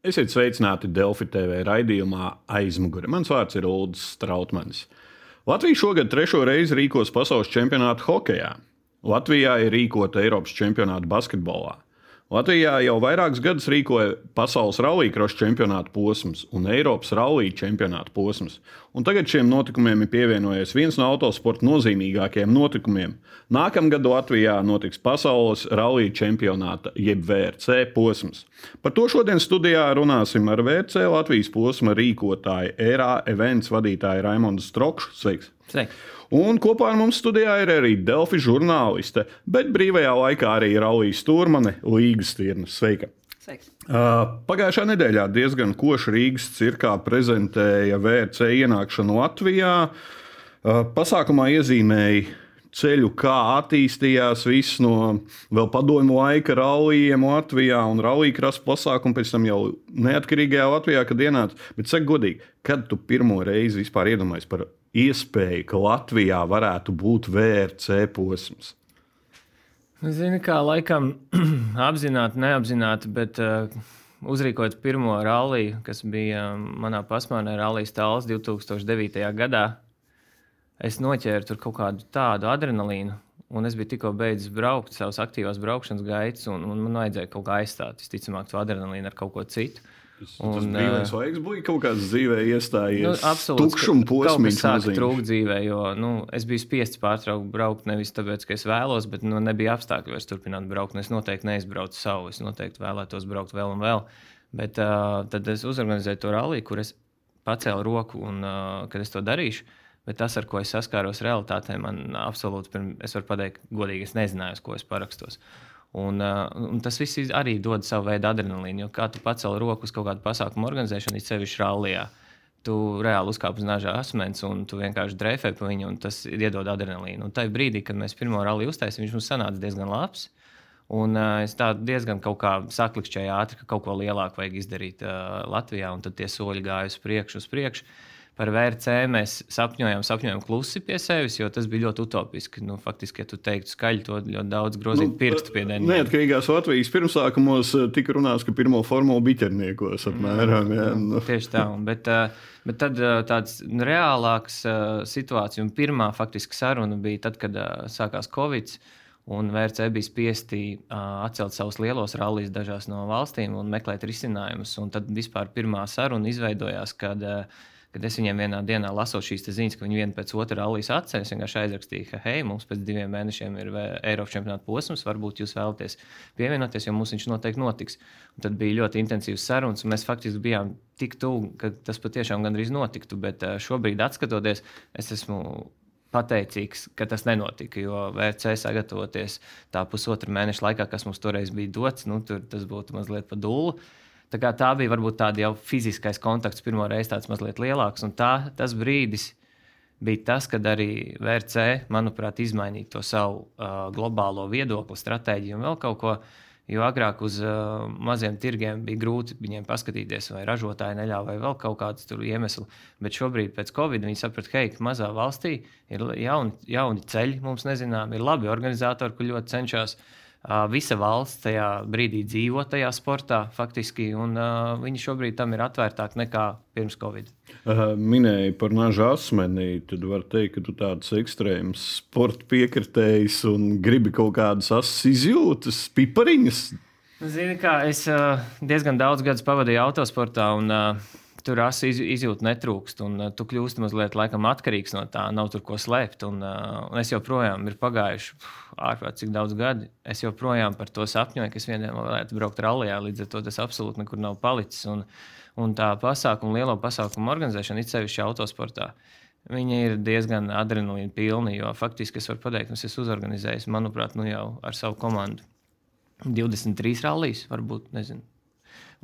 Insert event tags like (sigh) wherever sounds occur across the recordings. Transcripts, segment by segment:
Esiet sveicināti Delfi TV raidījumā aizmugure. Mans vārds ir Ulrichs Strautmanis. Latvija šogad trešo reizi rīkos pasaules čempionātu hokeja. Latvijā ir rīkota Eiropas čempionāta basketbolā. Latvijā jau vairākus gadus rīkoja pasaules rallija čempionāta posms un Eiropas rallija čempionāta posms. Un tagad šiem notikumiem ir pievienojies viens no autosporta nozīmīgākajiem notikumiem. Nākamgad Latvijā notiks pasaules rallija čempionāta, jeb VRC posms. Par to šodien studijā runāsim ar VRC Latvijas posma rīkotāju, ERA events vadītāju Raimondu Strokšu. Sveiks! Sveiks. Un kopā ar mums studijā ir arī Delfi žurnāliste, bet brīvajā laikā arī Raulijas Turmane, Līgas Stirna. Sveika! Sveiks. Uh, pagājušā nedēļā diezgan koši Rīgas cirkā prezentēja VRC ienākšanu Latvijā. Uh, pasākumā iezīmēja ceļu, kā attīstījās viss no vēl padomju laika rallija Latvijā un rallija krasta pasākumu, pēc tam jau neatkarīgajā Latvijā, kad ienāca. Bet, saka, godīgi, kad tu pirmo reizi vispār iedomājies par iespēju, ka Latvijā varētu būt VRC posms? Nu, zini, kā laikam (clears throat) apzināti, neapzināti, bet uh, uzrīkot pirmo ralliju, kas bija manā pasmānē, Rallijas tāls 2009. gadā, es noķēru tur kaut kādu tādu adrenalīnu. Un es biju tikko beidzis braukt savas aktīvās braukšanas gaitas, un, un man vajadzēja kaut kā aizstāt, visticamāk, to adrenalīnu ar kaut ko citu. Tas, un, tas brīvais laiks bija kaut kāds dzīvē iestājies. Nu, absolūti. Tukšuma posms. Tas sāka trūkt dzīvē, jo nu, es biju spiests pārtraukt braukt nevis tāpēc, ka es vēlos, bet nu, nebija apstākļi vairs turpināt braukt. Es noteikti neizbraucu savu, es noteikti vēlētos braukt vēl un vēl. Bet uh, tad es uzorganizēju to ralliju, kur es pacēlu roku un uh, kad es to darīšu. Bet tas, ar ko es saskāros realitātē, man absolūti, pirm, es varu pateikt, godīgi, es nezināju, ko es parakstos. Un, uh, un tas viss arī dod savu veidu adrenalīnu. Jo kā tu pacēli roku uz kaut kādu pasākumu organizēšanu, it sevišķi rallijā, tu reāli uzkāp uz naža asmens un tu vienkārši dreifē pa viņu, un tas iedod adrenalīnu. Un tajā brīdī, kad mēs pirmo ralliju uztaisījām, viņš mums sanāca diezgan labs. Un uh, es tā diezgan kaut kā saklikšķēju ātri, ka kaut ko lielāku vajag izdarīt uh, Latvijā, un tad tie soļi gāja uz priekšu, uz priekšu par VRC mēs sapņojām, sapņojām klusi pie sevis, jo tas bija ļoti utopiski. Nu, faktiski, ja tu teiktu skaļi, to ļoti daudz grozīt nu, pirkstu pie dēļ. Neatkarīgās Latvijas pirmsākumos eh, tika runāts, ka pirmo formulu biķerniekos apmēram. Jā, nu. Tieši tā, bet, eh, bet tad eh, tāds reālāks situācija un pirmā faktiski saruna bija tad, kad sākās Covid. Un VRC bija spiesti atcelt savus lielos rallijas dažās no valstīm un meklēt risinājumus. Un tad vispār pirmā saruna izveidojās, kad uh, kad es viņiem vienā dienā lasot šīs ziņas, ka viņi vienu pēc otra rallijas atceļ, es vienkārši aizrakstīju, ka, hei, mums pēc diviem mēnešiem ir Eiropas čempionāta posms, varbūt jūs vēlaties pievienoties, jo mums viņš noteikti notiks. Un tad bija ļoti intensīvs sarunas, un mēs faktiski bijām tik tuvu, ka tas patiešām gandrīz notiktu. Bet šobrīd, skatoties, es esmu pateicīgs, ka tas nenotika. Jo VC sagatavoties tā pusotra mēneša laikā, kas mums toreiz bija dots, nu, tur tas būtu mazliet pa dūlu. Tā, tā bija varbūt tāda jau fiziskais kontakts, pirmo reizi tāds mazliet lielāks. Un tā, tas brīdis bija tas, kad arī VRC, manuprāt, izmainīja to savu uh, globālo viedokli, stratēģiju un vēl kaut ko. Jo agrāk uz uh, maziem tirgiem bija grūti viņiem paskatīties, vai ražotāji neļāva, vai vēl kaut kādas iemesli. Bet šobrīd, pēc Covid, viņi saprata, hei, ka mazā valstī ir jauni, jauni ceļi, mums nezinām, ir labi organizatori, kur ļoti cenšas uh, Visa valsts tajā brīdī dzīvo tajā sportā, faktiski, un uh, viņi šobrīd tam ir atvērtāki nekā pirms Covid. Uh, minēji par naža asmeni, tad var teikt, ka tu tāds ekstrēms sporta piekritējs un gribi kaut kādas asas izjūtas, pipariņas. Zini, kā es uh, diezgan daudz gadus pavadīju autosportā. Un, uh, tur asa iz, izjūta netrūkst, un uh, tu kļūsti mazliet laikam, atkarīgs no tā, nav tur ko slēpt. Un, uh, un es joprojām ir pagājuši ārprāt, cik daudz gadi. Es joprojām par to sapņoju, ka es vienā dienā varētu braukt rallija, līdz ar to tas absolūti nekur nav palicis. Un, un tā pasākuma, lielo pasākumu organizēšana, it sevišķi autosportā. Viņi ir diezgan adrenalīna pilni, jo faktiski es varu pateikt, ka es esmu uzorganizējis, manuprāt, nu jau ar savu komandu 23 rallijas, varbūt nezinu,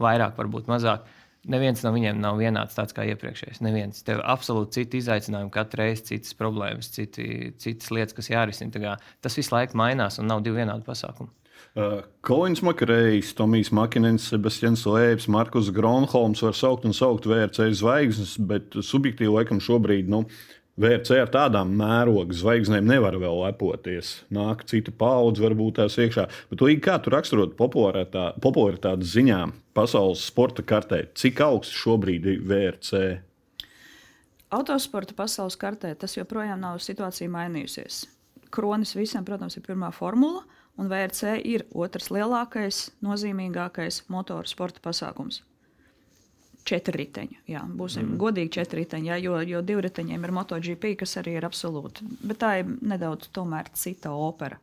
vairāk, varbūt mazāk. Uh, Neviens no viņiem nav vienāds tāds kā iepriekšējais. Neviens. Tev ir absolūti citi izaicinājumi, katru reizi citas problēmas, citi, citas lietas, kas jārisina. Tas visu laiku mainās un nav divi vienādi pasākumi. Uh, Kolins Makarējs, Tomijs Makinens, Sebastians Lēps, Markus Gronholms var saukt un saukt VRC zvaigznes, bet subjektīvi laikam šobrīd nu, VRC ar tādām mēroga zvaigznēm nevar vēl lepoties. Nāk cita paudze, varbūt tās iekšā. Bet to kā tu raksturot popularitātes ziņā pasaules sporta kartē, cik augsts šobrīd ir VRC? Autosporta pasaules kartē tas joprojām nav situācija mainījusies. Kronis visam, protams, ir pirmā formula, un VRC ir otrs lielākais, nozīmīgākais motorsporta pasākums četri riteņi. Jā, būsim mm. godīgi četri riteņi, jā, jo, jo divi riteņiem ir MotoGP, kas arī ir absolūti. Bet tā ir nedaudz cita opera.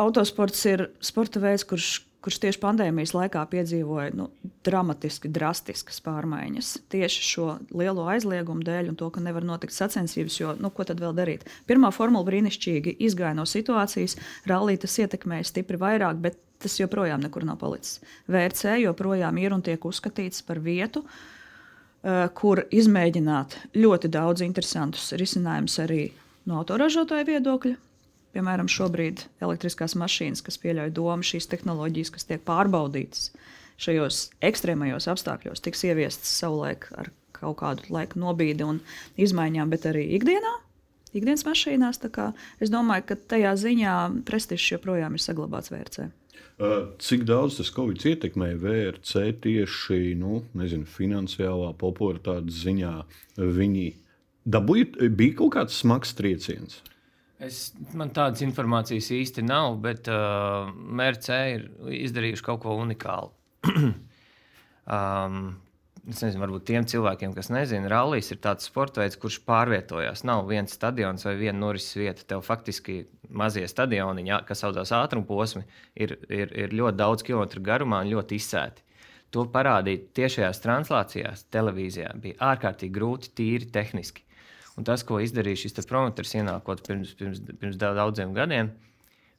Autosports ir sporta veids, kurš, kurš tieši pandēmijas laikā piedzīvoja nu, dramatiski, drastiskas pārmaiņas. Tieši šo lielo aizliegumu dēļ un to, ka nevar notikt sacensības, jo nu, ko tad vēl darīt? Pirmā formula brīnišķīgi izgāja no situācijas, rallija tas ietekmēja stipri vairāk, bet tas joprojām nekur nav palicis. VRC joprojām ir un tiek uzskatīts par vietu, eh, kur izmēģināt ļoti daudz interesantus risinājumus arī no autoražotāja viedokļa. Piemēram, šobrīd elektriskās mašīnas, kas pieļauj domu, šīs tehnoloģijas, kas tiek pārbaudītas šajos ekstrēmajos apstākļos, tiks ieviestas savulaik ar kaut kādu laika nobīdi un izmaiņām, bet arī ikdienā, ikdienas mašīnās. Es domāju, ka tajā ziņā prestižs joprojām ir saglabāts VRC. Cik daudz tas Covid ietekmēja VRC tieši nu, nezinu, finansiālā popularitātes ziņā? Viņi dabūja, bija kaut kāds smags trieciens. Es, man tādas informācijas īsti nav, bet uh, MRC ir izdarījuši kaut ko unikālu. (clears throat) um, es nezinu, varbūt tiem cilvēkiem, kas nezina, rallies ir tāds sports veids, kurš pārvietojas. Nav viens stadions vai viena norises vieta. Tev faktiski mazie stadioni, kas saucās ātruma posmi, ir, ir, ir ļoti daudz kilometru garumā un ļoti izsēti. To parādīt tiešajās translācijās, televīzijā, bija ārkārtīgi grūti, tīri tehniski. Un tas, ko izdarīja šis promotors, ienākot pirms, pirms, pirms daudziem gadiem,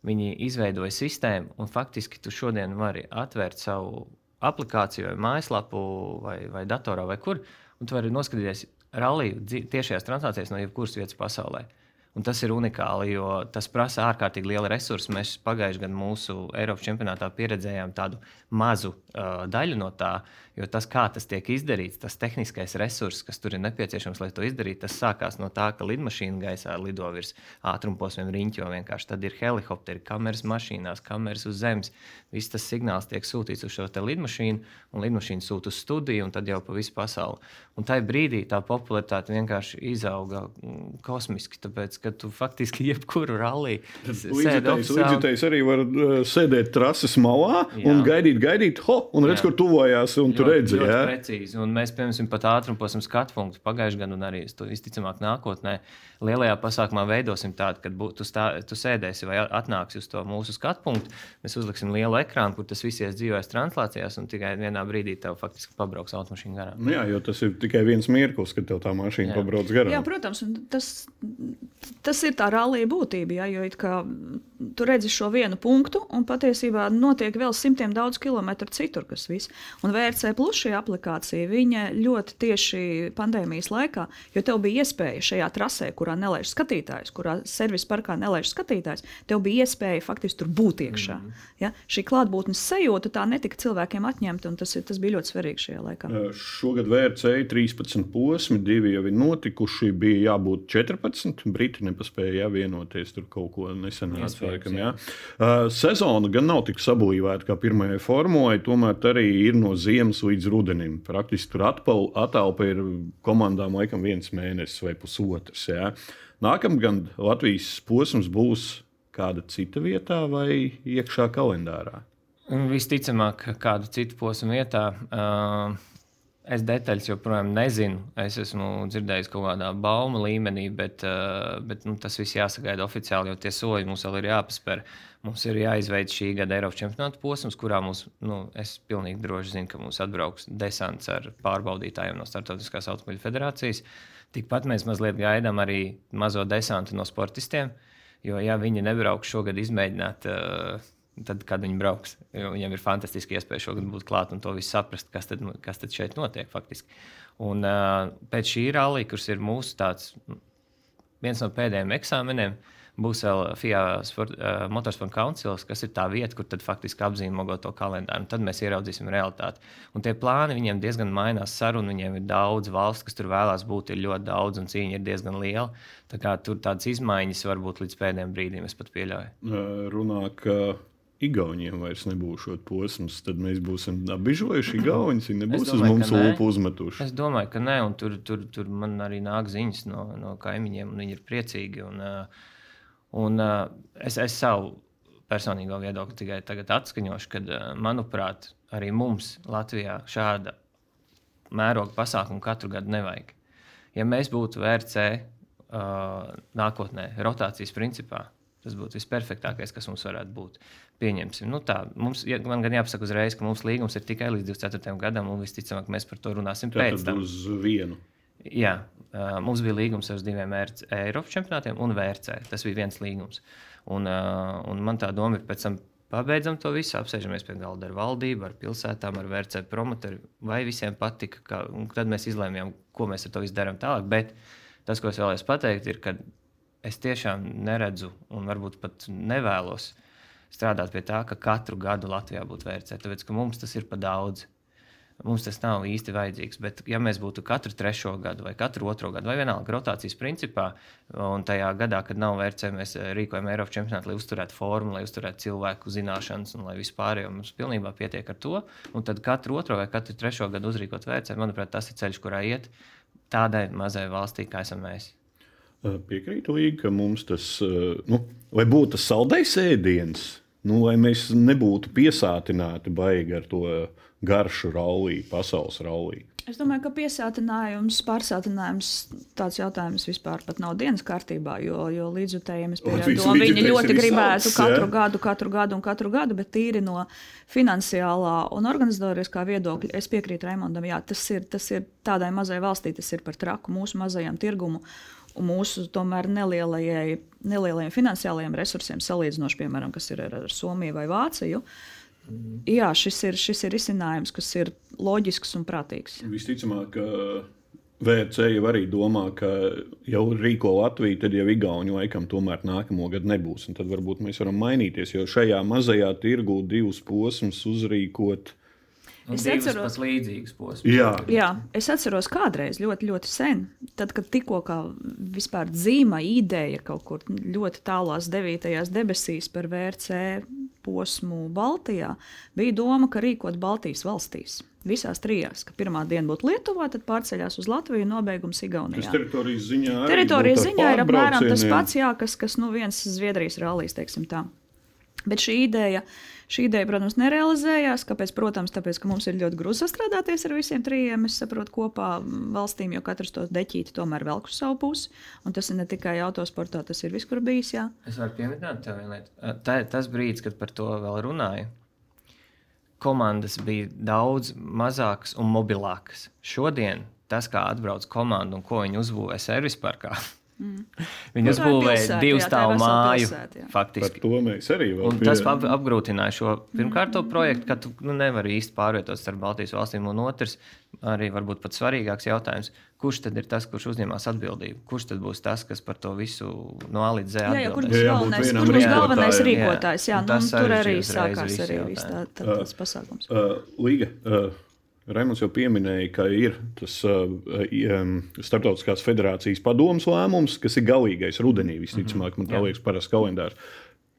viņi izveidoja sistēmu, un faktiski tu šodien vari atvērt savu aplikāciju, vai mājaslapu, vai, vai datorā, vai kur. Un tu vari noskatīties rallija tiešajās translācijās no jebkuras vietas pasaulē. Un tas ir unikāli, jo tas prasa ārkārtīgi lielu resursu. Mēs pagājušajā gadā mūsu Eiropas čempionātā pieredzējām tādu mazu uh, daļu no tā, jo tas, kā tas tiek izdarīts, tas tehniskais resurss, kas tur ir nepieciešams, lai to izdarītu, tas sākās no tā, ka lidmašīna gaisā lido virs ātrumposmiem riņķo. Vienkārši tad ir helikopteri, kameras mašīnās, kameras uz zemes. Viss tas signāls tiek sūtīts uz šo lidmašīnu, un lidmašīna sūta uz studiju, un tad jau pa visu pasauli. Un tajā brīdī tā popularitāte vienkārši izauga mm, kosmiski. Tāpēc, ka tu faktiski (laughs) jebkuru ralliju līdzekļus arī var uh, sēdēt trases malā jā. un gaidīt, gaidīt, ho, un redz, jā. kur tuvojās. Un tu redzi, ļoti jā. precīzi. Un mēs, piemēram, pat ātrumposmu skatu punktu pagājušajā gadā, un arī visticamāk nākotnē, lielajā pasākumā veidosim tādu, ka bū, tu, stā, tu sēdēsi vai atnāksi uz to mūsu skatu punktu. Mēs uzliksim lielu ekrānu, kur tas viss ies dzīvojas translācijās, un tikai vienā brīdī tev faktiski pabrauks automašīna garām. Nu jā, jo tas ir tikai viens mirklis, kad tev tā mašīna jā. pabrauc garām. Jā, protams, tas, tas ir tā rallija būtība. Jā, jo kā, tu redzi šo vienu punktu, un patiesībā notiek vēl simtiem daudz kilometru citur, kas viss. Un VRC plus šī aplikācija, viņa ļoti tieši pandēmijas laikā, jo tev bija iespēja šajā trasē, kurā nelaiž skatītājs, kurā servisa parkā nelaiž skatītājs, tev bija iespēja faktiski tur būt iekšā. Mm -hmm. ja? Šī klātbūtnes sajūta tā netika cilvēkiem atņemta, un tas, tas bija ļoti svarīgi šajā laikā. Šogad VRC 13 posmi, divi jau ir notikuši, bija jābūt 14. Briti nepaspēja vienoties, tur kaut ko nesenāca. Laikam, ja? uh, sezona gan nav tik sablīvēta kā pirmajai formulai, tomēr arī ir no ziemas līdz rudenim. Praktiski tur atalpa ir komandām laikam viens mēnesis vai pusotrs. Ja? Nākamgad Latvijas posms būs kāda cita vietā vai iekšā kalendārā? Visticamāk, kāda cita posma vietā. Uh, es detaļas joprojām nezinu. Es esmu dzirdējis kaut kādā bauma līmenī, bet, uh, bet nu, tas viss jāsagaida oficiāli, jo tie soļi mums vēl ir jāpaspēr. Mums ir jāizveic šī gada Eiropas čempionāta posms, kurā mums, nu, es pilnīgi droši zinu, ka mums atbrauks desants ar pārbaudītājiem no Startautiskās automobiļu federācijas. Tikpat mēs mazliet gaidām arī mazo desantu no sportistiem. Jo, ja viņi nebrauks šogad izmēģināt, uh, tad, kad viņi brauks, viņiem ir fantastiski iespēja šogad būt klāt un to visu saprast, kas tad, kas tad šeit notiek faktiski. Un uh, pēc šī rallija, kurš ir mūsu tāds, viens no pēdējiem eksāmeniem, Būs vēl FIA sport, uh, Motorsport Councils, kas ir tā vieta, kur tad faktiski apzīmogo to kalendāru. Tad mēs ieraudzīsim realitāti. Un tie plāni viņiem diezgan mainās. Sarunu viņiem ir daudz, valsts, kas tur vēlās būt, ir ļoti daudz, un cīņa ir diezgan liela. Tā kā tur tādas izmaiņas var būt līdz pēdējiem brīdim, es pat pieļauju. Runā, ka Igauniem vairs nebūs šāds posms, tad mēs būsim apbižojuši (clears throat) Igaunijas. Viņi nebūs domāju, uz mums lūpu uzmetuši. Es domāju, ka nē, un tur, tur, tur man arī nāk ziņas no, no kaimiņiem, un viņi ir priecīgi. Un, un, es, es savu personīgo viedokli tikai tagad atskaņošu, ka, uh, manuprāt, arī mums Latvijā šāda mēroga pasākuma katru gadu nevajag. Ja mēs būtu VRC uh, nākotnē, rotācijas principā, tas būtu visperfektākais, kas mums varētu būt. Pieņemsim, nu tā, mums, ja, man gan jāpasaka uzreiz, ka mums līgums ir tikai līdz 24. gadam, un visticamāk, mēs par to runāsim pēc Tātad tam. uz vienu. Jā, mums bija līgums ar diviem Eiropas čempionātiem un VRC. Tas bija viens līgums. Un, un man tā doma ir, pēc tam pabeidzam to visu, apsēžamies pie galda ar valdību, ar pilsētām, ar VRC promotoru. Vai visiem patika, ka, tad mēs izlēmām, ko mēs ar to visu darām tālāk. Bet tas, ko es vēlējos pateikt, ir, ka es tiešām neredzu un varbūt pat nevēlos strādāt pie tā, ka katru gadu Latvijā būtu VRC. Tāpēc, ka mums tas ir pa daudz. Mums tas nav īsti vajadzīgs. Bet, ja mēs būtu katru trešo gadu vai katru otro gadu, vai vienalga rotācijas principā, un tajā gadā, kad nav vērts, mēs rīkojam Eiropas čempionātu, lai uzturētu formu, lai uzturētu cilvēku zināšanas un lai vispār jau mums pilnībā pietiek ar to. Un tad katru otro vai katru trešo gadu uzrīkot vērts, manuprāt, tas ir ceļš, kurā iet tādai mazai valstī, kā esam mēs. Piekrītu, Līga, ka mums tas, eh, nu, vai būtu tas saldais ēdiens, nu, lai mēs nebūtu piesātināti baigi ar to garšu raulī, pasaules raulī. Es domāju, ka piesātinājums, pārsātinājums, tāds jautājums vispār nav dienas kārtībā, jo, jo līdzjutējiem es Latvijas ka viņi ļoti gribētu izsalcis, katru jā? gadu, katru gadu un katru gadu, bet tīri no finansiālā un organizatoriskā viedokļa es piekrītu Raimondam, jā, tas ir, tas ir tādai mazai valstī, tas ir par traku mūsu mazajam tirgumu un mūsu tomēr nelielajiem finansiālajiem resursiem salīdzinoši, piemēram, kas ir ar, ar Somiju vai Vāciju. Jā, šis ir, šis ir risinājums, kas ir loģisks un prātīgs. Visticamāk, VC jau arī domā, ka jau rīko Latviju, tad jau Igauni laikam tomēr nākamo gadu nebūs. Tad varbūt mēs varam mainīties, jo šajā mazajā tirgū divus posmus uzrīkot. Es atceros- līdzīgas posmas. Jā, Jā, es atceros kādreiz ļoti, ļoti sen, tad, kad tikko kā vispār dzīva ideja kaut kur ļoti tālās devītajās debesīs par VRC posmu Baltijā, bija doma, ka rīkot Baltijas valstīs. Visās trijās, ka pirmā diena būtu Lietuvā, tad pārceļās uz Latviju un nobeigums tas Igaunijā. teritorijas ziņā Teritorijas ziņā ir apmēram tas pats, jā, kas, kas nu viens Zviedrijas rallijas, teiksim tā. Bet šī ideja, šī ideja, protams, nerealizējās. Kāpēc? Protams, tāpēc, ka mums ir ļoti grūti sastrādāties ar visiem trijiem, es saprotu, kopā valstīm, jo katrs to deķīti tomēr velk uz savu pusi. Un tas ir ne tikai autosportā, tas ir visur bijis. Jā. Es varu pieminēt, tev vienu lietu. Tā, tas brīdis, kad par to vēl runāju, komandas bija daudz mazākas un mobilākas. Šodien tas, kā atbrauc komanda un ko viņi uzbūvē servis parkā, (laughs) mm. viņi uzbūvēja divu jā, stāvu māju. pilsēta, jā. Par Faktiski. to mēs arī vēl Un tas ap, apgrūtināja šo pirmkārt to projektu, ka tu nu, nevari īsti pārvietot starp Baltijas valstīm. Un otrs, arī varbūt pat svarīgāks jautājums, kurš tad ir tas, kurš uzņemas atbildību? Kurš tad būs tas, kas par to visu no A līdz Z Jā, jā, kur atbildēs? būs Jā, galvenais, kur būs galvenais Jā. rīkotājs? Jā, Un nu, tur arī sākās arī tā, tā, tas pasākums. Uh, Līga. Uh, Raimons jau pieminēja, ka ir tas uh, um, Startautiskās federācijas padomus lēmums, kas ir galīgais rudenī. Visticamāk, man tā liekas, parasti kalendārs.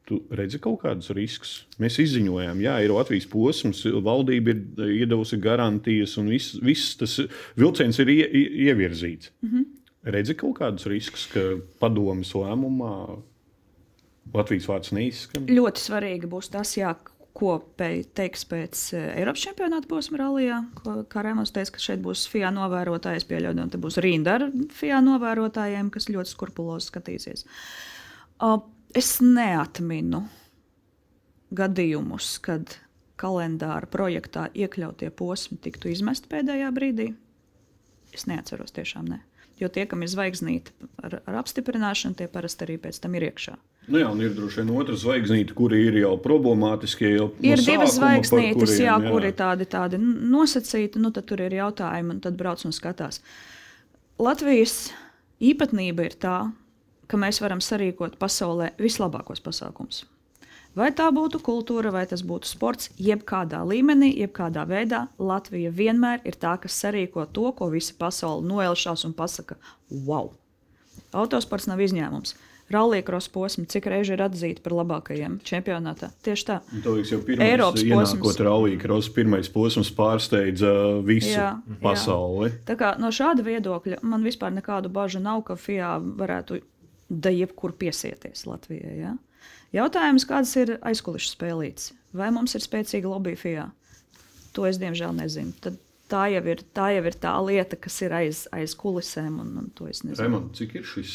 Tu redzi kaut kādus riskus. Mēs izziņojām, jā, ir Latvijas posms, valdība ir iedavusi garantijas, un viss, viss tas vilciens ir ie, ie, ievirzīts. Mm -hmm. Redzi kaut kādus riskus, ka padomus lēmumā Latvijas vārds neizskan. Ļoti svarīgi būs tas, jā, ko teiks pēc eh, Eiropas čempionāta posma rallijā. ko- Kā Rēmons teica, ka šeit būs FIA novērotājs, pieļaujot, un te būs rinda ar FIA novērotājiem, kas ļoti skrupulozi skatīsies. Es neatminu gadījumus, kad kalendāra projektā iekļautie posmi tiktu izmesti pēdējā brīdī. Es neatceros, tiešām ne. Jo tie, kam ir zvaigznīte ar, ar apstiprināšanu, tie parasti arī pēc tam ir iekšā. Nu jā, un ir droši vien otra zvaigznīte, kuri ir jau problemātiskie. Jau Ir no divas zvaigznītes, jā, kuriem, kur ir tādi, tādi nosacīti, nu tad tur ir jautājumi, un tad brauc un skatās. Latvijas īpatnība ir tā, ka mēs varam sarīkot pasaulē vislabākos pasākumus. Vai tā būtu kultūra, vai tas būtu sports, jebkādā līmenī, jebkādā veidā, Latvija vienmēr ir tā, kas sarīko to, ko visa pasaule noelšās un pasaka, wow! Autosports nav izņēmums. Rallija krosa posms, cik reizes ir atzīta par labākajiem čempionātā. Tieši tā. Tas jau pirmais Eiropas ienākot rallija krosa, pirmais posms pārsteidza visu jā, pasauli. Jā. Tā kā no šāda viedokļa man vispār nekādu bažu nav, ka FIA varētu da jebkur piesieties Latvijai. Ja? Jautājums, kādas ir aizkulisku spēlītes? Vai mums ir spēcīga lobby FIA? To es diemžēl nezinu. Tad tā jau ir tā, jau ir tā lieta, kas ir aiz, aiz kulisēm. Un, un Raimond, cik ir šis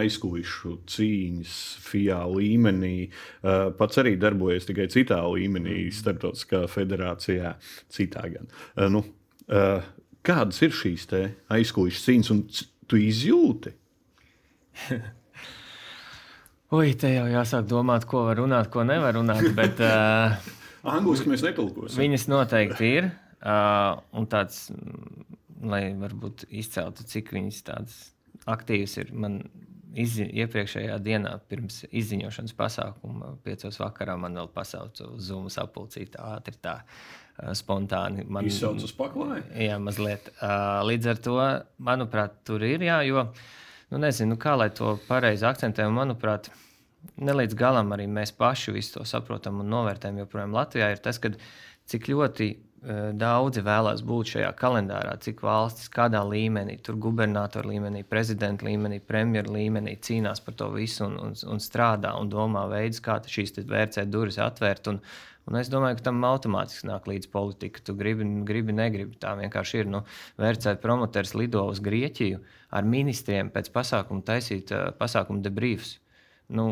aizkulisku cīņas FIA līmenī? Uh, pats arī darbojas tikai citā līmenī, mm. starptautiskā federācijā, citā gan. Uh, nu, uh, kādas ir šīs aizkulisku cīņas, un tu izjūti? (laughs) Ui, te jau jāsāk domāt, ko var runāt, ko nevar runāt. Bet, (laughs) uh, Angliski mēs netulkosim. Viņas noteikti ir. Uh, un tāds, lai varbūt izceltu, cik viņas tādas aktīvas ir. Man izzi, iepriekšējā dienā, pirms izziņošanas pasākuma, piecos vakarā, man vēl pasauca uz Zoom sapulcīt ātri tā. Uh, spontāni. Man izsauc uz paklāju? Jā, mazliet. Uh, līdz ar to, manuprāt, tur ir jā, jo uh, nu, nezinu, kā lai to pareizi akcentē. Manuprāt, ne līdz galam arī mēs paši visu to saprotam un novērtējam. Joprojām Latvijā ir tas, kad, cik ļoti uh, daudzi vēlās būt šajā kalendārā, cik valstis, kādā līmenī, tur gubernatora līmenī, prezidenta līmenī, premjeras līmenī cīnās par to visu un, un, un strādā un domā veidus, kā šīs vērcēt durvis atvērt. Un, Un es domāju, ka tam automātiski nāk līdzi politika. Tu gribi, gribi negribi. Tā vienkārši ir. Nu, vērcēt promotors lido uz Grieķiju ar ministriem pēc pasākuma taisīt uh, pasākumu debriefs. Nu,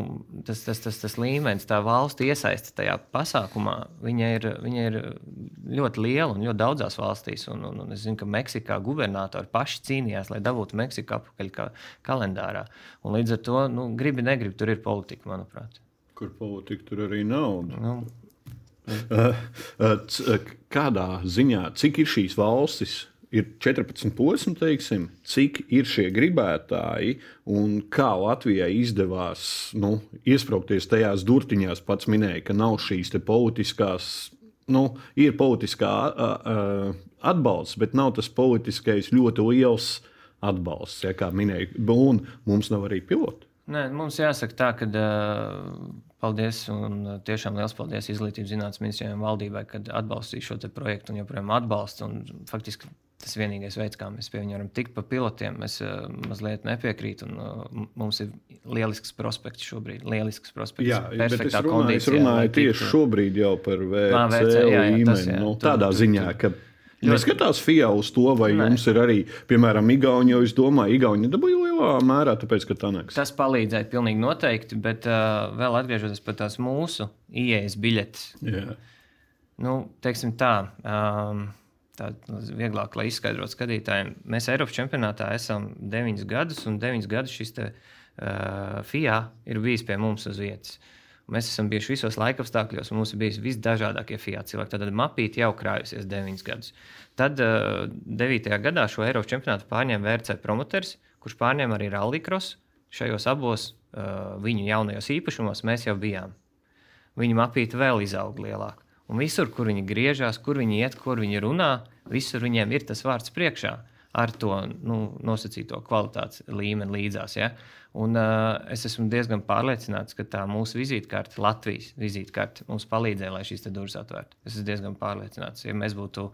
tas, tas, tas, tas līmenis, tā valsts iesaiste tajā pasākumā, viņa ir, viņa ir ļoti liela un ļoti daudzās valstīs. Un, un, un es zinu, ka Meksikā gubernatori paši cīnījās, lai dabūtu Meksiku atpakaļ kā kalendārā. Un līdz ar to, nu, gribi, negribi, tur ir politika, manuprāt. Kur politika, tur arī nauda. Nu, Eh, eh, kādā ziņā, cik ir šīs valstis? Ir 14 posmi, teiksim, cik ir šie gribētāji un kā Latvijai izdevās nu, iesprāgties tajās durtiņās. Pats minēja, ka nav šīs politiskās, nu, ir politiskā uh, atbalsts, bet nav tas politiskais ļoti liels atbalsts, ja, kā minēja. Un mums nav arī piloti. Nē, mums jāsaka tā, ka uh, paldies un tiešām liels paldies Izglītības zinātnes ministrijai un valdībai, kad atbalstīja šo projektu un joprojām atbalsta. Un, faktiski tas ir vienīgais veids, kā mēs pie viņa varam tikt pa pilotiem. Es uh, mazliet nepiekrītu. Un, uh, mums ir lielisks prospekts šobrīd. Lielisks prospekts. Jā, bet es runāju, es runāju tieši šobrīd jau par VC, jā, jā, līmeni. Tas, jā, nu, tādā tur, ziņā, ka Neskatās FIA uz to, vai Nē. jums ir arī, piemēram, Igaunija. Es domāju, Igaunija dabūja lielā mērā, tāpēc, ka tā neks. Tas palīdzēja pilnīgi noteikti, bet uh, vēl atgriežoties pie tās mūsu ieejas biļetes. Yeah. Nu, teiksim tā. Um, Tā vieglāk, lai izskaidrotu skatītājiem. Mēs Eiropas čempionātā esam 9 gadus, un 9 gadus šis te, uh, FIA ir bijis pie mums uz vietas. Uh, Mēs esam bijuši visos laikapstākļos, un mums ir bijis visdažādākie Fiat cilvēki. Tad mapīte jau krājusies 9 gadus. Tad uh, 9. gadā šo Eiropas čempionātu pārņēma VRC promoters, kurš pārņēma arī Rallycross. Šajos abos uh, viņu jaunajos īpašumos mēs jau bijām. Viņa mapīte vēl izauga lielāk. Un visur, kur viņi griežās, kur viņi iet, kur viņi runā, visur viņiem ir tas vārds priekšā ar to nu, nosacīto kvalitātes līmeni līdzās. Ja? Un, uh, es esmu diezgan pārliecināts, ka tā mūsu vizītkarte, Latvijas vizītkarte, mums palīdzēja, lai šīs durvis atvērtu. Es esmu diezgan pārliecināts, ja mēs būtu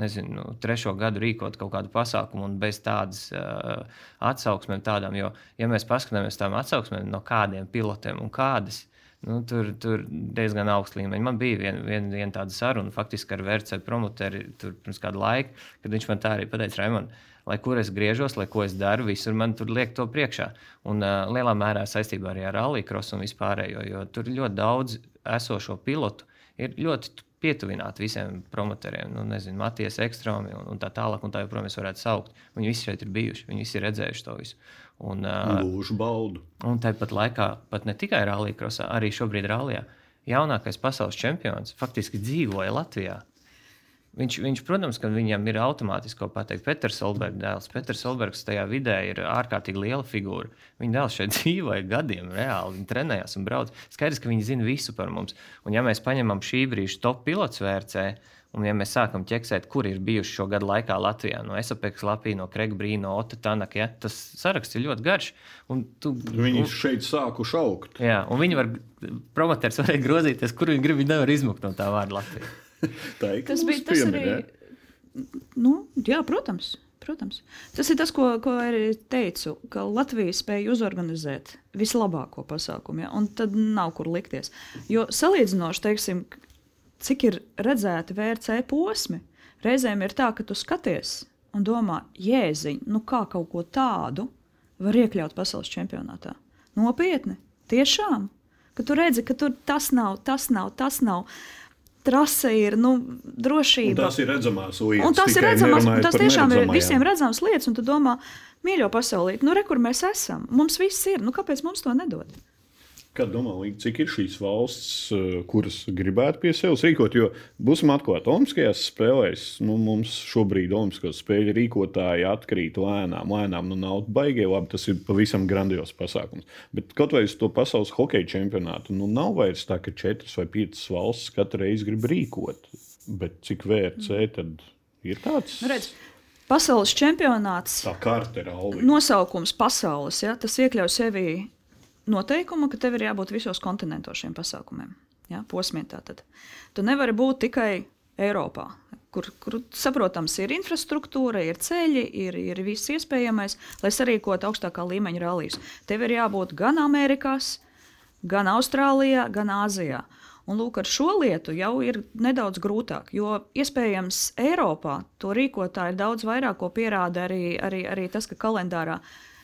nezinu, nu, trešo gadu rīkot kaut kādu pasākumu un bez tādas uh, atsauksmēm, tādām, jo, ja mēs paskatāmies tām atsauksmēm no kādiem pilotiem un kādas Nu, tur, tur diezgan augsts līmenis. Man bija viena vien, vien tāda saruna, faktiski ar VRC promoteri pirms kāda laika, kad viņš man tā arī pateica, Raimond, lai kur es griežos, lai ko es daru, visur man tur liek to priekšā. Un uh, lielā mērā saistībā arī ar Rallycross un vispārējo, jo tur ļoti daudz esošo pilotu ir ļoti pietuvināti visiem promotoriem, nu, nezinu, Matijas ekstrēmi un, un tā tālāk, un tā joprojām mēs varētu saukt. Viņi visi šeit ir bijuši, viņi visi ir redzējuši to visu. Un, Lūžu baudu. Un tāpat laikā, pat ne tikai rallija, arī šobrīd rallijā, jaunākais pasaules čempions faktiski dzīvoja Latvijā. Viņš, viņš, protams, ka viņam ir automātiski ko pateikt. Peters Solbergs dēls. Peters Solbergs tajā vidē ir ārkārtīgi liela figūra. Viņa dēls šeit (laughs) dzīvoja gadiem, reāli. Viņa trenējās un brauc. Skaidrs, ka viņi zina visu par mums. Un ja mēs paņemam šī brīža top pilots vērcē, un ja mēs sākam ķeksēt, kur ir bijuši šo gadu laikā Latvijā, no Esapeks Lapī, no Krega Brīna, no Ota Tanaka, ja, tas saraksts ir ļoti garš. Tu, viņi un, šeit sākuši augt. Jā, un viņi var, promoters varēja grozīties, kur viņi grib, viņi nevar izmukt no tā vārda Latvijā. (laughs) tā ir tas bija tas arī. Nu, jā, protams. Protams. Tas ir tas, ko, ko arī teicu, ka Latvija spēja uzorganizēt vislabāko pasākumu, ja? un tad nav kur likties. Jo salīdzinoši, teiksim, cik ir redzēti VRC posmi, reizēm ir tā, ka tu skaties un domā, jēziņ, nu kā kaut ko tādu var iekļaut pasaules čempionātā. Nopietni, tiešām. Ka tu redzi, ka tur tas nav, tas nav, tas nav trase ir nu, drošība. Un tas ir redzamās lietas. Un tas ir redzamās, tas tiešām ir visiem redzams lietas, un tu domā, mīļo pasaulē, nu, re, kur mēs esam. Mums viss ir, nu, kāpēc mums to nedod? Kā domā, cik ir šīs valsts, eh, kuras gribētu pie sevis rīkot? Jo būsim atklāti, Olimpiskajās spēlēs nu, mums šobrīd Olimpiskās spēļu rīkotāji atkrīt lēnām. Lēnām nu, nav baigi labi, tas ir pavisam grandios pasākums. Bet kaut vai uz to pasaules hokeja čempionātu, nu nav vairs tā, ka četras vai piecas valsts katru reizi grib rīkot. Bet cik VRC tad ir tāds? Nu, redz. Pasaules čempionāts. Tā karte ir alga. Nosaukums pasaules, ja, tas iekļauj sevi noteikumu, ka tev ir jābūt visos kontinentos šiem pasākumiem. Ja, posmiem tātad. Tu nevari būt tikai Eiropā, kur, kur saprotams, ir infrastruktūra, ir ceļi, ir, ir viss iespējamais, lai sarīkotu augstākā līmeņa rallijas. Tev ir jābūt gan Amerikās, gan Austrālijā, gan Āzijā. Un lūk, ar šo lietu jau ir nedaudz grūtāk, jo iespējams Eiropā to rīkotāji daudz vairāk ko pierāda arī, arī, arī tas, ka kalendārā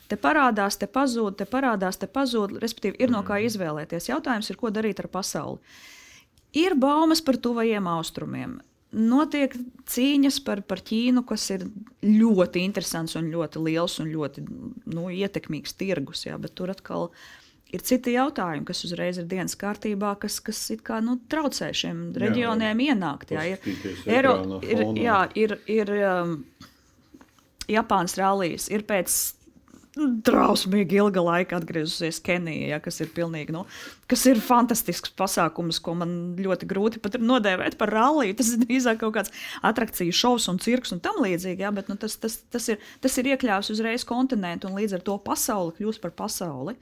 Te parādās, te pazūd, te parādās, te pazūd. Respektīvi, ir no kā mm. izvēlēties. Jautājums ir, ko darīt ar pasauli. Ir baumas par tuvajiem austrumiem. Notiek cīņas par, par Ķīnu, kas ir ļoti interesants un ļoti liels un ļoti nu, ietekmīgs tirgus. Jā, bet tur atkal ir citi jautājumi, kas uzreiz ir dienas kārtībā, kas, kas kā, nu, traucē šiem reģioniem jā, ienākt. Jā, ir, Eiro, ir, jā, ir, ir um, Japānas rallijas, ir pēc drausmīgi ilga laika atgriezusies Kenijā, ja, kas ir pilnīgi, nu, kas ir fantastisks pasākums, ko man ļoti grūti pat nodēvēt par ralliju. Tas ir drīzāk kaut kāds atrakciju šovs un cirks un tam līdzīgi, ja, bet nu, tas, tas, tas, ir, tas ir iekļāvis uzreiz kontinentu un līdz ar to pasauli kļūst par pasauli.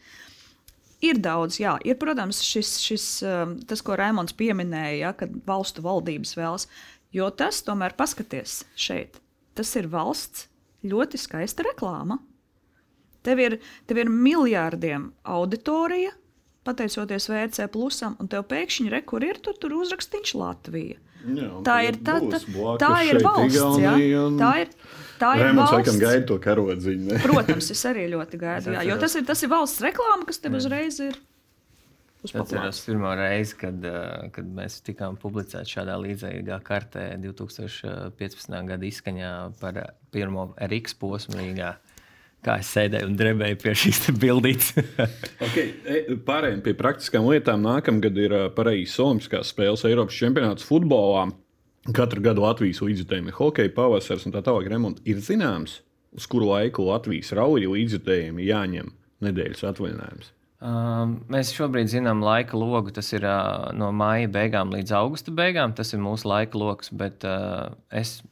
Ir daudz, jā, ir, protams, šis, šis, um, tas, ko Raimons pieminēja, ja, kad valstu valdības vēlas, jo tas tomēr paskaties šeit. Tas ir valsts ļoti skaista reklāma Tev ir, tev ir miljardiem auditorija, pateicoties VC plusam, un tev pēkšņi re, kur ir, tur, tur uzrakstīts Latvija. Jā, tā ir tā, tā, tā ir valsts. Jā, tā ir, tā ir Rēmons valsts. Laikam gaida to karodziņu. Ne? Protams, es arī ļoti (laughs) gaidu, jā, jo tas ir, tas ir valsts reklāma, kas tev uzreiz ir. Atceros pirmo reizi, kad, eh, kad mēs tikām publicēti šādā līdzīgā kartē 2015. gada izskaņā par pirmo RX posmu Rīgā kā es sēdēju un drebēju pie šīs bildītes. (laughs) okay, e, pārējiem pie praktiskām lietām. Nākamgad ir pareizs Olimpiskās spēles Eiropas čempionāts futbolā. Katru gadu Latvijas līdzjutējumi ir hokeja, pavasaris un tā tālāk. Remonts ir zināms, uz kuru laiku Latvijas rauja līdzjutējiem jāņem nedēļas atvaļinājums. Um, mēs šobrīd zinām laika logu. Tas ir uh, no māja beigām līdz augusta beigām. Tas ir mūsu laika lokus, bet uh, es,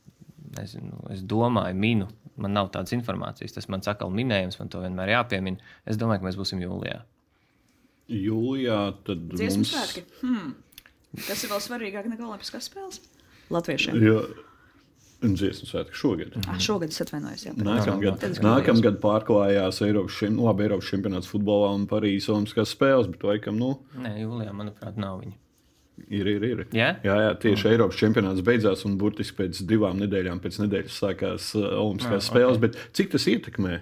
nezinu, es domāju, minu man nav tādas informācijas. Tas man atkal minējums, man to vienmēr jāpiemina. Es domāju, ka mēs būsim jūlijā. Jūlijā tad Dziesmu mums... svētki. Hmm. Tas ir vēl svarīgāk nekā Olimpiskās spēles Latviešiem. Jā. Un dziesmu svētki šogad. Ah, šogad es atvainojos. Nākamgad, nākamgad pārklājās Eiropas, šim, labi, Eiropas čempionāts futbolā un Parīzes Olimpiskās spēles, bet laikam, nu. Nē, jūlijā, manuprāt, nav viņa. Ir, ir, ir. Yeah? Jā, jā, tieši mm. Eiropas čempionāts beidzās, un burtiski pēc divām nedēļām pēc nedēļas sākās uh, Olimpiskās ah, spēles. Okay. Cik tas ietekmē?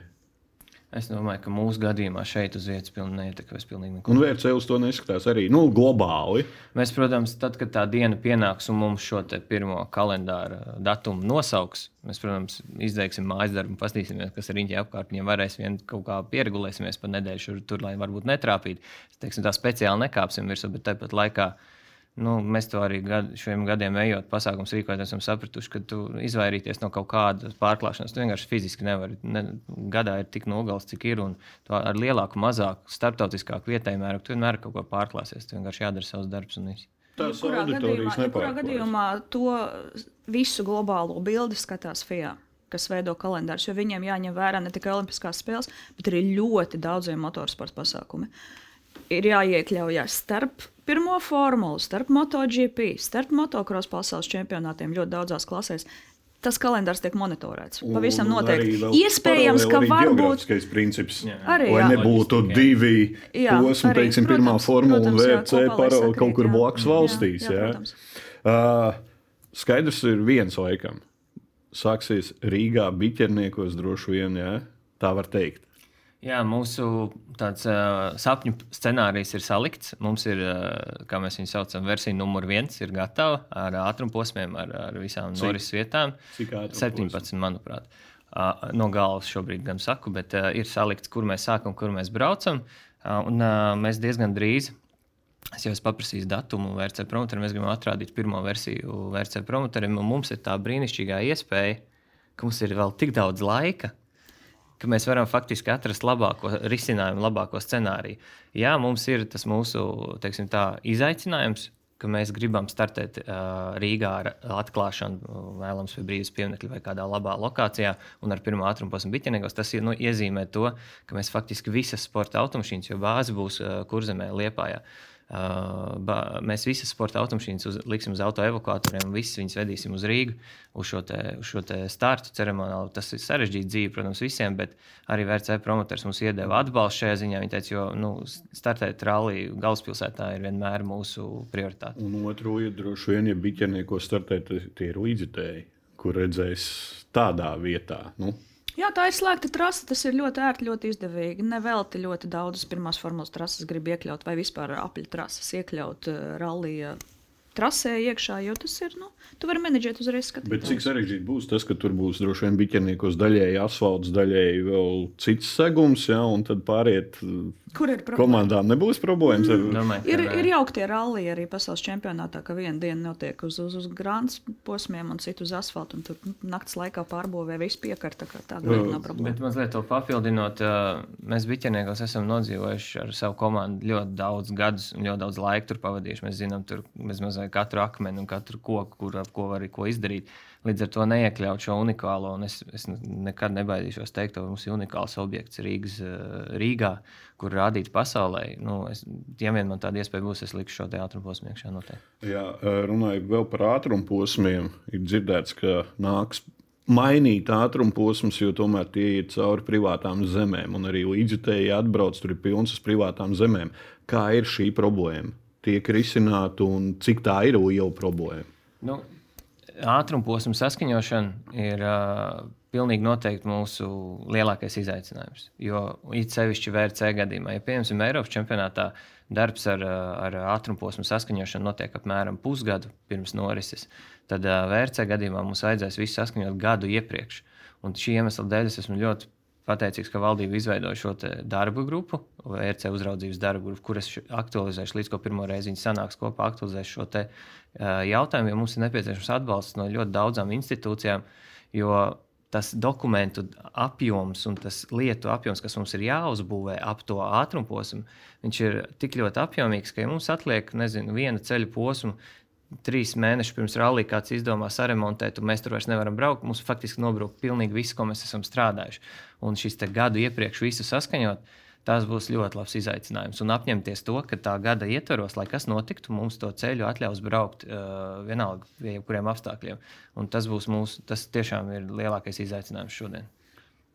Es domāju, ka mūsu gadījumā šeit uz vietas pilnīgi neietekmēs. Un VRC uz to neskatās arī nu, globāli. Mēs, protams, tad, kad tā diena pienāks un mums šo pirmo kalendāra datumu nosauks, mēs, protams, izdarīsim mājas darbu, paskatīsimies, kas ir riņķī apkārt. Ja varēs vien kaut kā pieregulēsimies pa nedēļu šur, tur, lai varbūt netrāpītu. Teiksim, tā speciāli nekāpsim virsū, bet tāpat laikā Nu, mēs to arī gad, šiem gadiem ejot, pasākums rīkojot, esam sapratuši, ka tu izvairīties no kaut kādas pārklāšanās. Tu vienkārši fiziski nevari. Ne, gadā ir tik nogals, cik ir. Un ar lielāku, mazāku, starptautiskāku vietēju mēru tu vienmēr kaut ko pārklāsies. Tu vienkārši jādara savs darbs un viss. Tas gadījumā, auditorijas nepārklājas. gadījumā to visu globālo bildi skatās FIA, kas veido kalendārus, jo viņiem jāņem vērā ne tikai Olimpiskās spēles, bet arī ļoti daudziem motorsporta pasākumiem. Ir jāiekļaujas starp pirmo formulu, starp MotoGP, starp motocross pasaules čempionātiem ļoti daudzās klasēs. Tas kalendārs tiek monitorēts. Pavisam Un noteikti. arī vēl Iespējams, ka paralēli varbūt geogrāfiskais princips. Jā. Arī, Lai jā. nebūtu Loģistika, jā. divi posmi, teiksim, pirmā protams, formula un protams, jā, VRC kopā, lai par sakrīt, kaut kur blakus valstīs. Jā, jā, jā. Uh, skaidrs ir viens laikam. Sāksies Rīgā, biķerniekos droši vien, jā. tā var teikt. Jā, mūsu tāds, uh, sapņu scenārijs ir salikts. Mums ir, uh, kā mēs viņu saucam, versija numur viens, ir gatava ar ātrumposmiem, ar, ar visām norises vietām. Cik ātrumu 17, manuprāt. Uh, no galvas šobrīd gan saku, bet uh, ir salikts, kur mēs sākam, kur mēs braucam. Uh, un uh, mēs diezgan drīz. Es jau esmu paprasījis datumu VRC promotoram. Mēs gribam atrādīt pirmo versiju VRC promotoram. Mums ir tā brīnišķīgā iespēja, ka mums ir vēl tik daudz laika, ka mēs varam faktiski atrast labāko risinājumu, labāko scenāriju. Jā, mums ir tas mūsu teiksim, tā, izaicinājums, ka mēs gribam startēt uh, Rīgā ar atklāšanu, vēlams, pie brīvības pieminiekļa vai kādā labā lokācijā, un ar pirmo ātrumu posmu biķenegos. Tas nu, iezīmē to, ka mēs faktiski visas sporta automašīnas, jo bāze būs uh, kurzemē, liepājā. Uh, ba, mēs visas sporta automašīnas uz, liksim uz auto evakuatoriem, un visas viņas vedīsim uz Rīgu, uz šo, te, uz šo te startu ceremoniālu. Tas ir sarežģīti dzīve, protams, visiem, bet arī VRC promotors mums iedeva atbalstu šajā ziņā. Viņš teica, jo nu, startēt rallija galvaspilsētā ir vienmēr mūsu prioritāte. Un otru ir droši vien, ja biķerniekos startē, tad tie ir līdzitēji, kur redzēs tādā vietā. Nu, Jā, tā ir slēgta trase. Tas ir ļoti ērti, ļoti izdevīgi. Nevelti ļoti daudzas pirmās formulas trases grib iekļaut, vai vispār apli trases iekļaut uh, rallija trasē iekšā, jo tas ir. Nu, tu vari menedžēt uzreiz Bet skatīties. cik sarežģīti būs tas, ka tur būs droši vien biķerniekos daļēji asfalts, daļēji vēl cits segums, ja, un tad pāriet uh, Kur ir problēma? komandām nebūs problēmas. Ar... Domāju, Ir, ir jauktie rallija arī pasaules čempionātā, ka viena diena notiek uz, uz, uz grāmatas posmiem, un citu uz asfalta. un Tur naktas laikā pārbūvē viss piekarta. tā nav problēma. Bet mazliet to papildinot, ā, mēs biķerniekos esam nodzīvojuši ar savu komandu ļoti daudz gadus un ļoti daudz laika tur pavadījuši. Mēs zinām, tur mēs mazliet katru akmeni un katru koku, kur ko var ko izdarīt. Līdz ar to neiekļaut šo unikālo, un es, es nekad nebaidīšos teikt, ka mums ir unikāls objekts Rīgas, ā, Rīgā, kur rādīt pasaulē. Nu, es, ja vien man tāda iespēja būs, es likšu šo teātrus posmu iekšā noteikti. Jā, runājot vēl par ātrumu posmiem, ir dzirdēts, ka nāks mainīt ātrumu posmus, jo tomēr tie ir cauri privātām zemēm, un arī līdzjutēji atbrauc, tur ir pilns uz privātām zemēm. Kā ir šī problēma? Tiek risināta un cik tā ir liela problēma? Nu, Ātrumposma saskaņošana ir uh, pilnīgi noteikti mūsu lielākais izaicinājums. Jo it sevišķi VRC gadījumā, ja piemēram Eiropas čempionātā darbs ar, ar ātrumposmu saskaņošanu notiek apmēram pusgadu pirms norises, tad uh, VRC gadījumā mums vajadzēs visu saskaņot gadu iepriekš. Un šī iemesla dēļ es esmu ļoti pateicīgs, ka valdība izveidoja šo darbu grupu, VRC uzraudzības darbu grupu, kuras aktualizēšu līdz ko pirmo reizi viņi sanāks kopā, aktualizēs šo te, uh, jautājumu, jo mums ir nepieciešams atbalsts no ļoti daudzām institūcijām. Jo tas dokumentu apjoms un tas lietu apjoms, kas mums ir jāuzbūvē ap to ātrumposmu, viņš ir tik ļoti apjomīgs, ka ja mums atliek nezinu, viena ceļa posma. Trīs mēnešus pirms rallija kāds izdomā saremontēt, un mēs tur vairs nevaram braukt. Mums faktiski nobrūk pilnīgi viss, ko mēs esam strādājuši. Un šis te gadu iepriekš visu saskaņot, tas būs ļoti labs izaicinājums. Un apņemties to, ka tā gada ietvaros, lai kas notiktu, mums to ceļu atļaus braukt uh, vienalga jebkuriem apstākļiem. Un tas būs mūsu, tas tiešām ir lielākais izaicinājums šodien.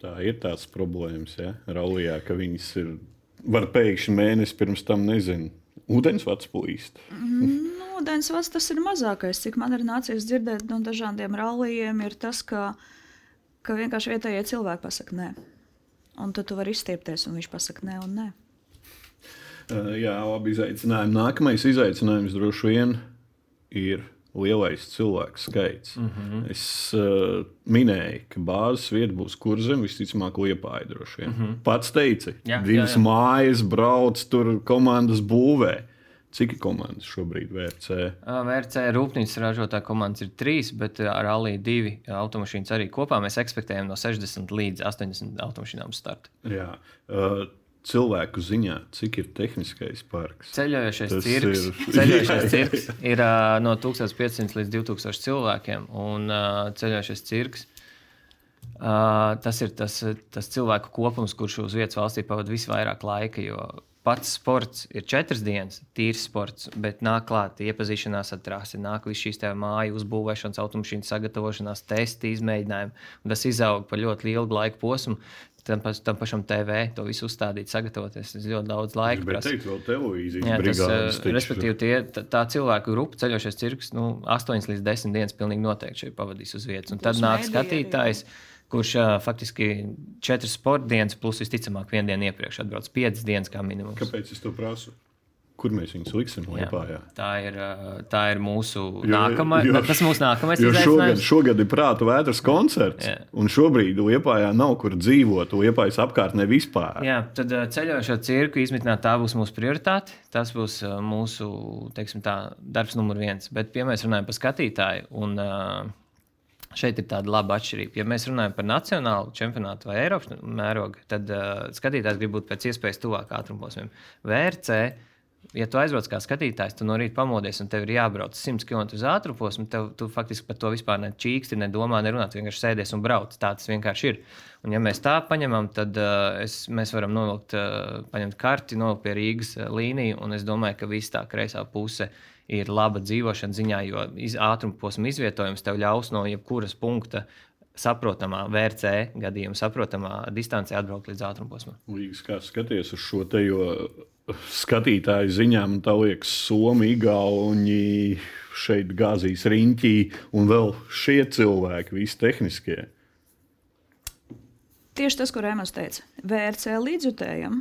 Tā ir tās problēmas, ja Raulijā, ka viņas ir, var pēkšņi mēnesi pirms tam nezinu. Ūdensvats plīst. Nu, Ūdensvads tas ir mazākais, cik man ir nācies dzirdēt no dažādiem rallijiem, ir tas, ka, ka vienkārši vietējie cilvēki pasakā nē. Un tad tu vari izstiepties, un viņš pasakā nē un nē. Uh, Jā, labi izaicinājumi. Nākamais izaicinājums droši vien ir lielais cilvēku skaits. Mm -hmm. Es uh, minēju, ka bāzes vieta būs kurzem, visticamāk, liepāja droši vien. Mm -hmm. Pats teici, Jā, divas jā, jā. mājas brauc tur komandas būvē. Cik ir komandas šobrīd VRC? VRC rūpnīcas ražotāja komandas ir trīs, bet ar Alī divi automašīnas arī kopā mēs ekspektējam no 60 līdz 80 automašīnām startu. Jā. Uh, cilvēku ziņā, cik ir tehniskais parks. Ceļojošais Tas cirks ir, ceļojošais cirks ir uh, no 1500 līdz 2000 cilvēkiem. Un uh, ceļojošais cirks uh, tas ir tas, tas cilvēku kopums, kurš uz vietas valstī pavadīja visvairāk laika. Jo pats sports ir četras dienas, tīrs sports, bet nāk klāt iepazīšanās ar trasi, nāk viss šīs māju uzbūvēšanas, automašīnu sagatavošanās, testi, izmēģinājumi. Tas izaug par ļoti ilgu laiku posmu tam, paš, tam pašam TV to visu uzstādīt, sagatavoties. Tas ļoti daudz laika prasa. Tas ir televīzijas Jā, tas, uh, respektīvi, tie, tā, tā cilvēku grupa ceļošais cirks nu, 8 līdz 10 dienas pilnīgi noteikti pavadīs uz vietas. Un tad nāk skatītājs. Kurš uh, faktiski četras sporta dienas, plus visticamāk, vienu dienu iepriekš atbrauc piecas dienas kā minimums. Kāpēc es to prasu? Kur mēs viņus liksim? Liepā, jā. tā, ir, tā ir mūsu nākamā, jo, tas mūsu nākamais jo šogad, šogad ir prāta vētras koncerts. Jā. Un šobrīd Liepājā nav kur dzīvot. Liepājas apkārtnē vispār. Jā, tad ceļojošo cirku izmitnāt tā būs mūsu prioritāte. Tas būs mūsu teiksim, tā, darbs numur viens. Bet, ja mēs runājam par skatītāju, un šeit ir tāda laba atšķirība. Ja mēs runājam par nacionālu čempionātu vai Eiropas mērogu, tad uh, skatītājs grib būt pēc iespējas tuvāk ātrumposmiem. VRC ja tu aizbrauc kā skatītājs, tu no rīta pamodies un tev ir jābrauc 100 km uz ātrumu posmu, tad tu faktiski par to vispār ne čīksti, ne domā, nerunā. Tu vienkārši sēdies un brauc. Tā tas vienkārši ir. Un, ja mēs tā paņemam, tad uh, es, mēs varam novilkt, uh, paņemt karti, novilkt pie Rīgas uh, līniju. Un es domāju, ka viss tā kreisā puse ir laba dzīvošanas ziņā, jo iz, ātruma posma izvietojums tev ļaus no jebkuras punkta saprotamā VRC gadījumā, saprotamā distancē atbraukt līdz ātrumposmam. Līdz kā skaties uz šo te, jo skatītāju ziņā man liekas, Somija, Igauni šeit gāzīs riņķī un vēl šie cilvēki, visi tehniskie. Tieši tas, ko Rēmans teica. VRC līdzjutējam,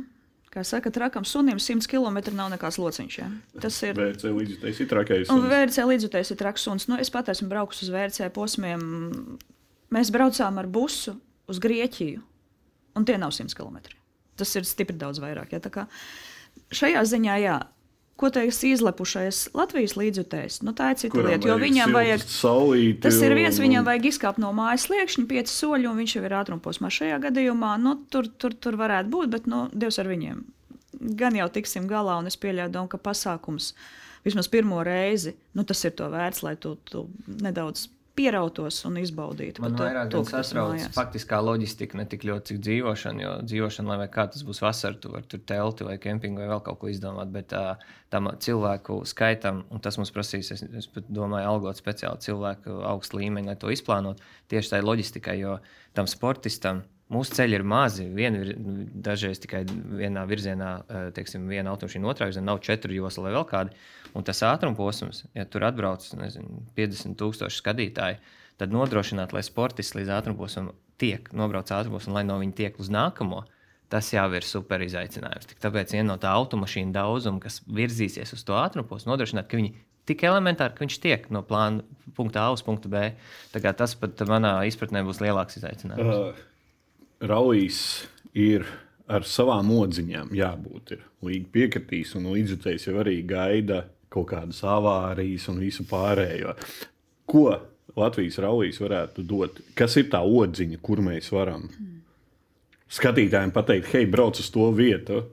kā saka, trakam sunim 100 km nav nekāds lociņš. Ja? Tas ir VRC līdzjutējs, ir trakais. Un VRC līdzjutējs ir traks suns. Nu, es pat esmu braukus uz VRC posmiem. Mēs braucām ar busu uz Grieķiju, un tie nav 100 km. Tas ir stipri daudz vairāk. Ja? Šajā ziņā, jā. Ko teiks izlepušais Latvijas līdzjutējs? Nu, tā ir cita Kuram lieta. Jo viņam vajag. Saulīti, tas ir viens, un... viņam vajag izkāpt no mājas sliekšņa, pieci soļi, un viņš jau ir ātrumposmā. Šajā gadījumā nu, tur, tur, tur varētu būt, bet nu, Dievs ar viņiem. Gan jau tiksim galā, un es pieļauju, ka pasākums vismaz pirmo reizi, nu, tas ir to vērts, lai tu, tu nedaudz pierautos un izbaudītu. Man vairāk to, satrauc faktiskā loģistika, ne tik ļoti cik dzīvošana, jo dzīvošana, lai kā tas būs vasarā, tu vari tur telti vai kempingu vai vēl kaut ko izdomāt, bet uh, tam cilvēku skaitam, un tas mums prasīs, es, es domāju, algot speciāli cilvēku augstu līmeņu, lai to izplānot tieši tai loģistikai, jo tam sportistam Mūsu ceļi ir mazi. Viena ir dažreiz tikai vienā virzienā, teiksim, viena automašīna, otrā virzienā nav četru joslu vai vēl kādi. Un tas ātruma posms, ja tur atbrauc nezinu, 50,000 skatītāji, tad nodrošināt, lai sportists līdz ātruma posmam tiek nobraucis ātruma posmu, lai no viņa tiek uz nākamo. Tas jau ir super izaicinājums. Tik tāpēc viena no tā automašīnu daudzuma, kas virzīsies uz to ātrumu posmu, nodrošināt, ka viņi tik elementāri, ka viņš tiek no plāna punkta A uz punktu B. Tas pat manā izpratnē būs lielāks izaicinājums. Uh. Raujas ir ar savām odziņām jābūt. Līga piekritīs, un līdzjutējs jau arī gaida kaut kādas avārijas un visu pārējo. Ko Latvijas raujas varētu dot? Kas ir tā odziņa, kur mēs varam skatītājiem pateikt, hei, brauc uz to vietu?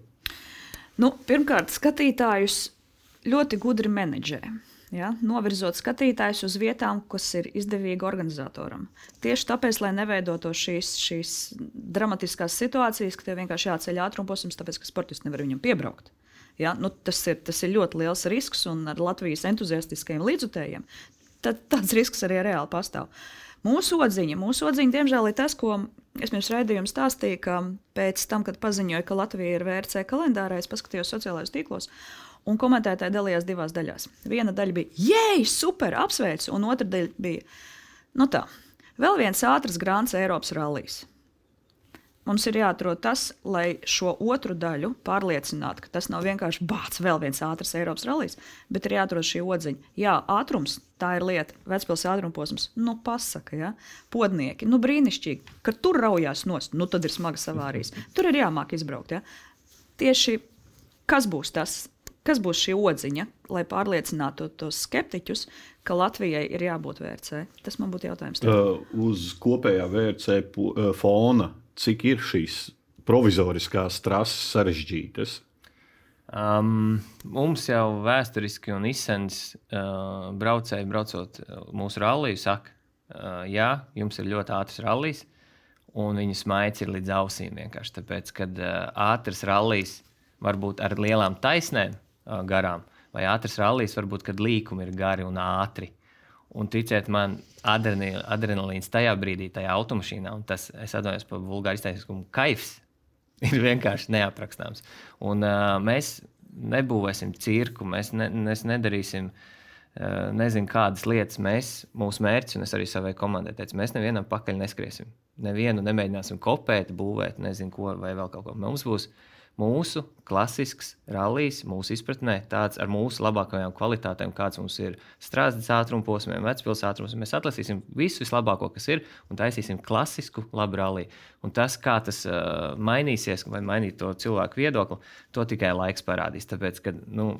Nu, pirmkārt, skatītājus ļoti gudri menedžē ja, novirzot skatītājus uz vietām, kas ir izdevīgi organizatoram. Tieši tāpēc, lai neveidotos šīs, šīs dramatiskās situācijas, ka tev vienkārši jāceļ ātrumposms, tāpēc ka sportists nevar viņam piebraukt. Ja, nu, tas, ir, tas ir ļoti liels risks, un ar Latvijas entuziastiskajiem līdzutējiem tad, tāds risks arī reāli pastāv. Mūsu odziņa, mūsu odziņa, diemžēl, ir tas, ko es pirms raidījuma stāstīju, ka pēc tam, kad paziņoja, ka Latvija ir VRC kalendārā, es paskatījos sociālajos tīklos, Un komentētāji dalījās divās daļās. Viena daļa bija, jēj, super, apsveicu, un otra daļa bija, nu tā, vēl viens ātrs grāns Eiropas rallijas. Mums ir jāatrod tas, lai šo otru daļu pārliecinātu, ka tas nav vienkārši bācis, vēl viens ātrs Eiropas rallijas, bet ir jāatrod šī odziņa. Jā, ātrums, tā ir lieta, vecpils ātruma posms, nu, pasaka, ja? podnieki, nu, brīnišķīgi, ka tur raujās nost, nu, tad ir smagas avārijas. Tur ir jāmāk izbraukt. Ja? Tieši kas būs tas, kas būs šī odziņa, lai pārliecinātu tos skeptiķus, ka Latvijai ir jābūt VRC? Tas man būtu jautājums. Uh, uz kopējā VRC uh, fona, cik ir šīs provizoriskās trases sarežģītas? Um, mums jau vēsturiski un izsens uh, braucēji, braucot uh, mūsu rallija, saka, uh, jā, jums ir ļoti ātrs rallijs, un viņu smaids ir līdz ausīm. Vienkārši tāpēc, ka uh, ātrs rallijs var būt ar lielām taisnēm, garām. Vai ātrs rallies, varbūt, kad līkumi ir gari un ātri. Un ticiet man, adrenalīns tajā brīdī, tajā automašīnā, un tas, es atvainojos par vulgāru izteiksmu, kaifs (laughs) ir vienkārši neaprakstāms. Un uh, mēs nebūvēsim cirku, mēs, ne, mēs nedarīsim uh, nezinu, kādas lietas. Mēs, mūsu mērķis, un es arī savai komandai teicu, mēs nevienam pakaļ neskriesim. Nevienu nemēģināsim kopēt, būvēt, nezinu, ko vai vēl kaut ko. Mums būs uh, mūsu klasisks rallijs, mūsu izpratnē, tāds ar mūsu labākajām kvalitātēm, kāds mums ir strāzdas ātruma posmiem, vecpils ātrums. Mēs atlasīsim visu vislabāko, kas ir, un taisīsim klasisku labu ralliju. Un tas, kā tas uh, mainīsies, vai mainīt to cilvēku viedokli, to tikai laiks parādīs. Tāpēc, ka, nu,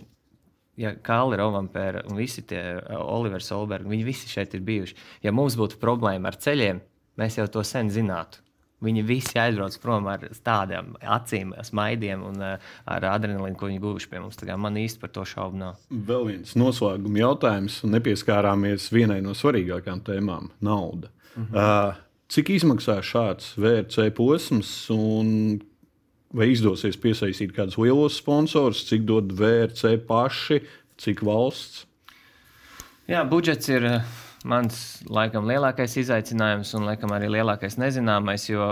ja Kāli Rovampēra un visi tie Olivers Solbergi, viņi visi šeit ir bijuši. Ja mums būtu problēma ar ceļiem, mēs jau to sen zinātu. Viņi visi aizbrauc prom ar tādām acīm, smaidiem un uh, ar adrenalīnu, ko viņi guvuši pie mums. Man īsti par to šaubu nav. Vēl viens noslēguma jautājums, un nepieskārāmies vienai no svarīgākajām tēmām - nauda. Mhm. Uh, cik izmaksā šāds VRC posms, un vai izdosies piesaistīt kādus lielos sponsorus, cik dod VRC paši, cik valsts? Jā, budžets ir. Mans laikam lielākais izaicinājums un laikam arī lielākais nezināmais, jo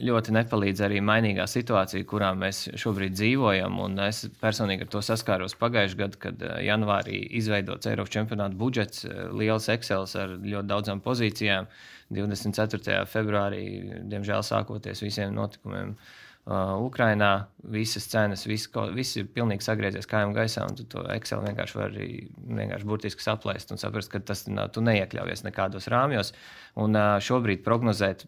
ļoti nepalīdz arī mainīgā situācija, kurā mēs šobrīd dzīvojam. Un es personīgi ar to saskāros pagājušajā gadā, kad eh, janvārī izveidots Eiropas čempionāta budžets, eh, liels Excel ar ļoti daudzām pozīcijām. 24. februārī, diemžēl sākoties visiem notikumiem, uh, uh, Ukrainā visas cenas, viss, viss ir pilnīgi sagriezies kājām gaisā, un tu to Excel vienkārši vari vienkārši burtiski saplēst un saprast, ka tas nav, tu neiekļaujies nekādos rāmjos. Un uh, šobrīd prognozēt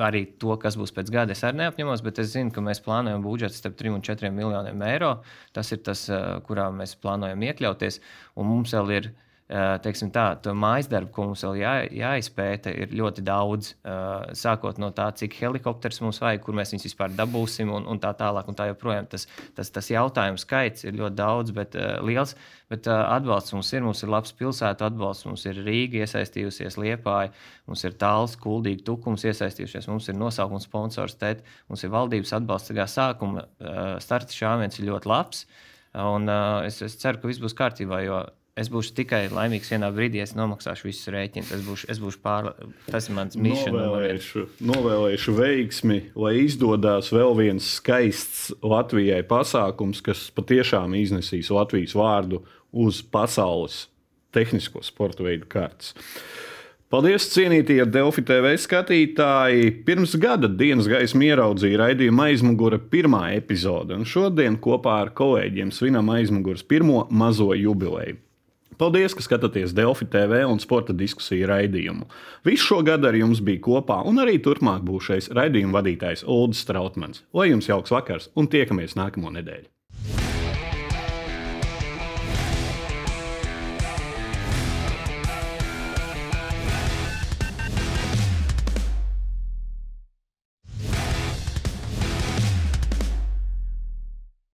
arī to, kas būs pēc gada, es arī neapņemos, bet es zinu, ka mēs plānojam budžetu starp 3 un 4 miljoniem eiro. Tas ir tas, kurā mēs plānojam iekļauties, un mums vēl ir teiksim, tā, to mājas darbu, ko mums vēl jā, jāizpēta, ir ļoti daudz. Sākot no tā, cik helikopters mums vajag, kur mēs viņus vispār dabūsim, un, un tā tālāk. Un tā joprojām tas, tas, tas jautājumu skaits ir ļoti daudz, bet uh, liels. Bet atbalsts mums ir. Mums ir labs pilsētu atbalsts, mums ir Rīga iesaistījusies, Liepāja, mums ir tāls, kuldīgi tukums iesaistījušies, mums ir nosaukums sponsors, TET, mums ir valdības atbalsts. Tagad sākuma uh, starta šāviens ir ļoti labs. Un, uh, es, es ceru, ka viss būs kārtībā, jo es būšu tikai laimīgs vienā brīdī, ja nomaksāšu visus rēķinus. Es būšu, es būšu pār... Tas ir mans misija. Novēlēšu, novēlēšu veiksmi, lai izdodas vēl viens skaists Latvijai pasākums, kas patiešām iznesīs Latvijas vārdu uz pasaules tehnisko sporta veidu kārtas. Paldies, cienītie Delfi TV skatītāji! Pirms gada dienas gaismu ieraudzīja raidījuma aizmugure pirmā epizode, un šodien kopā ar kolēģiem svinam aizmugures pirmo mazo jubileju. Paldies, ka skatāties Delfi TV un sporta diskusiju raidījumu. Visu šo gadu ar jums bija kopā, un arī turpmāk būšais raidījuma vadītājs Ulrichs Strautmans. Lai jums jauks vakars un tiekamies nākamo nedēļu!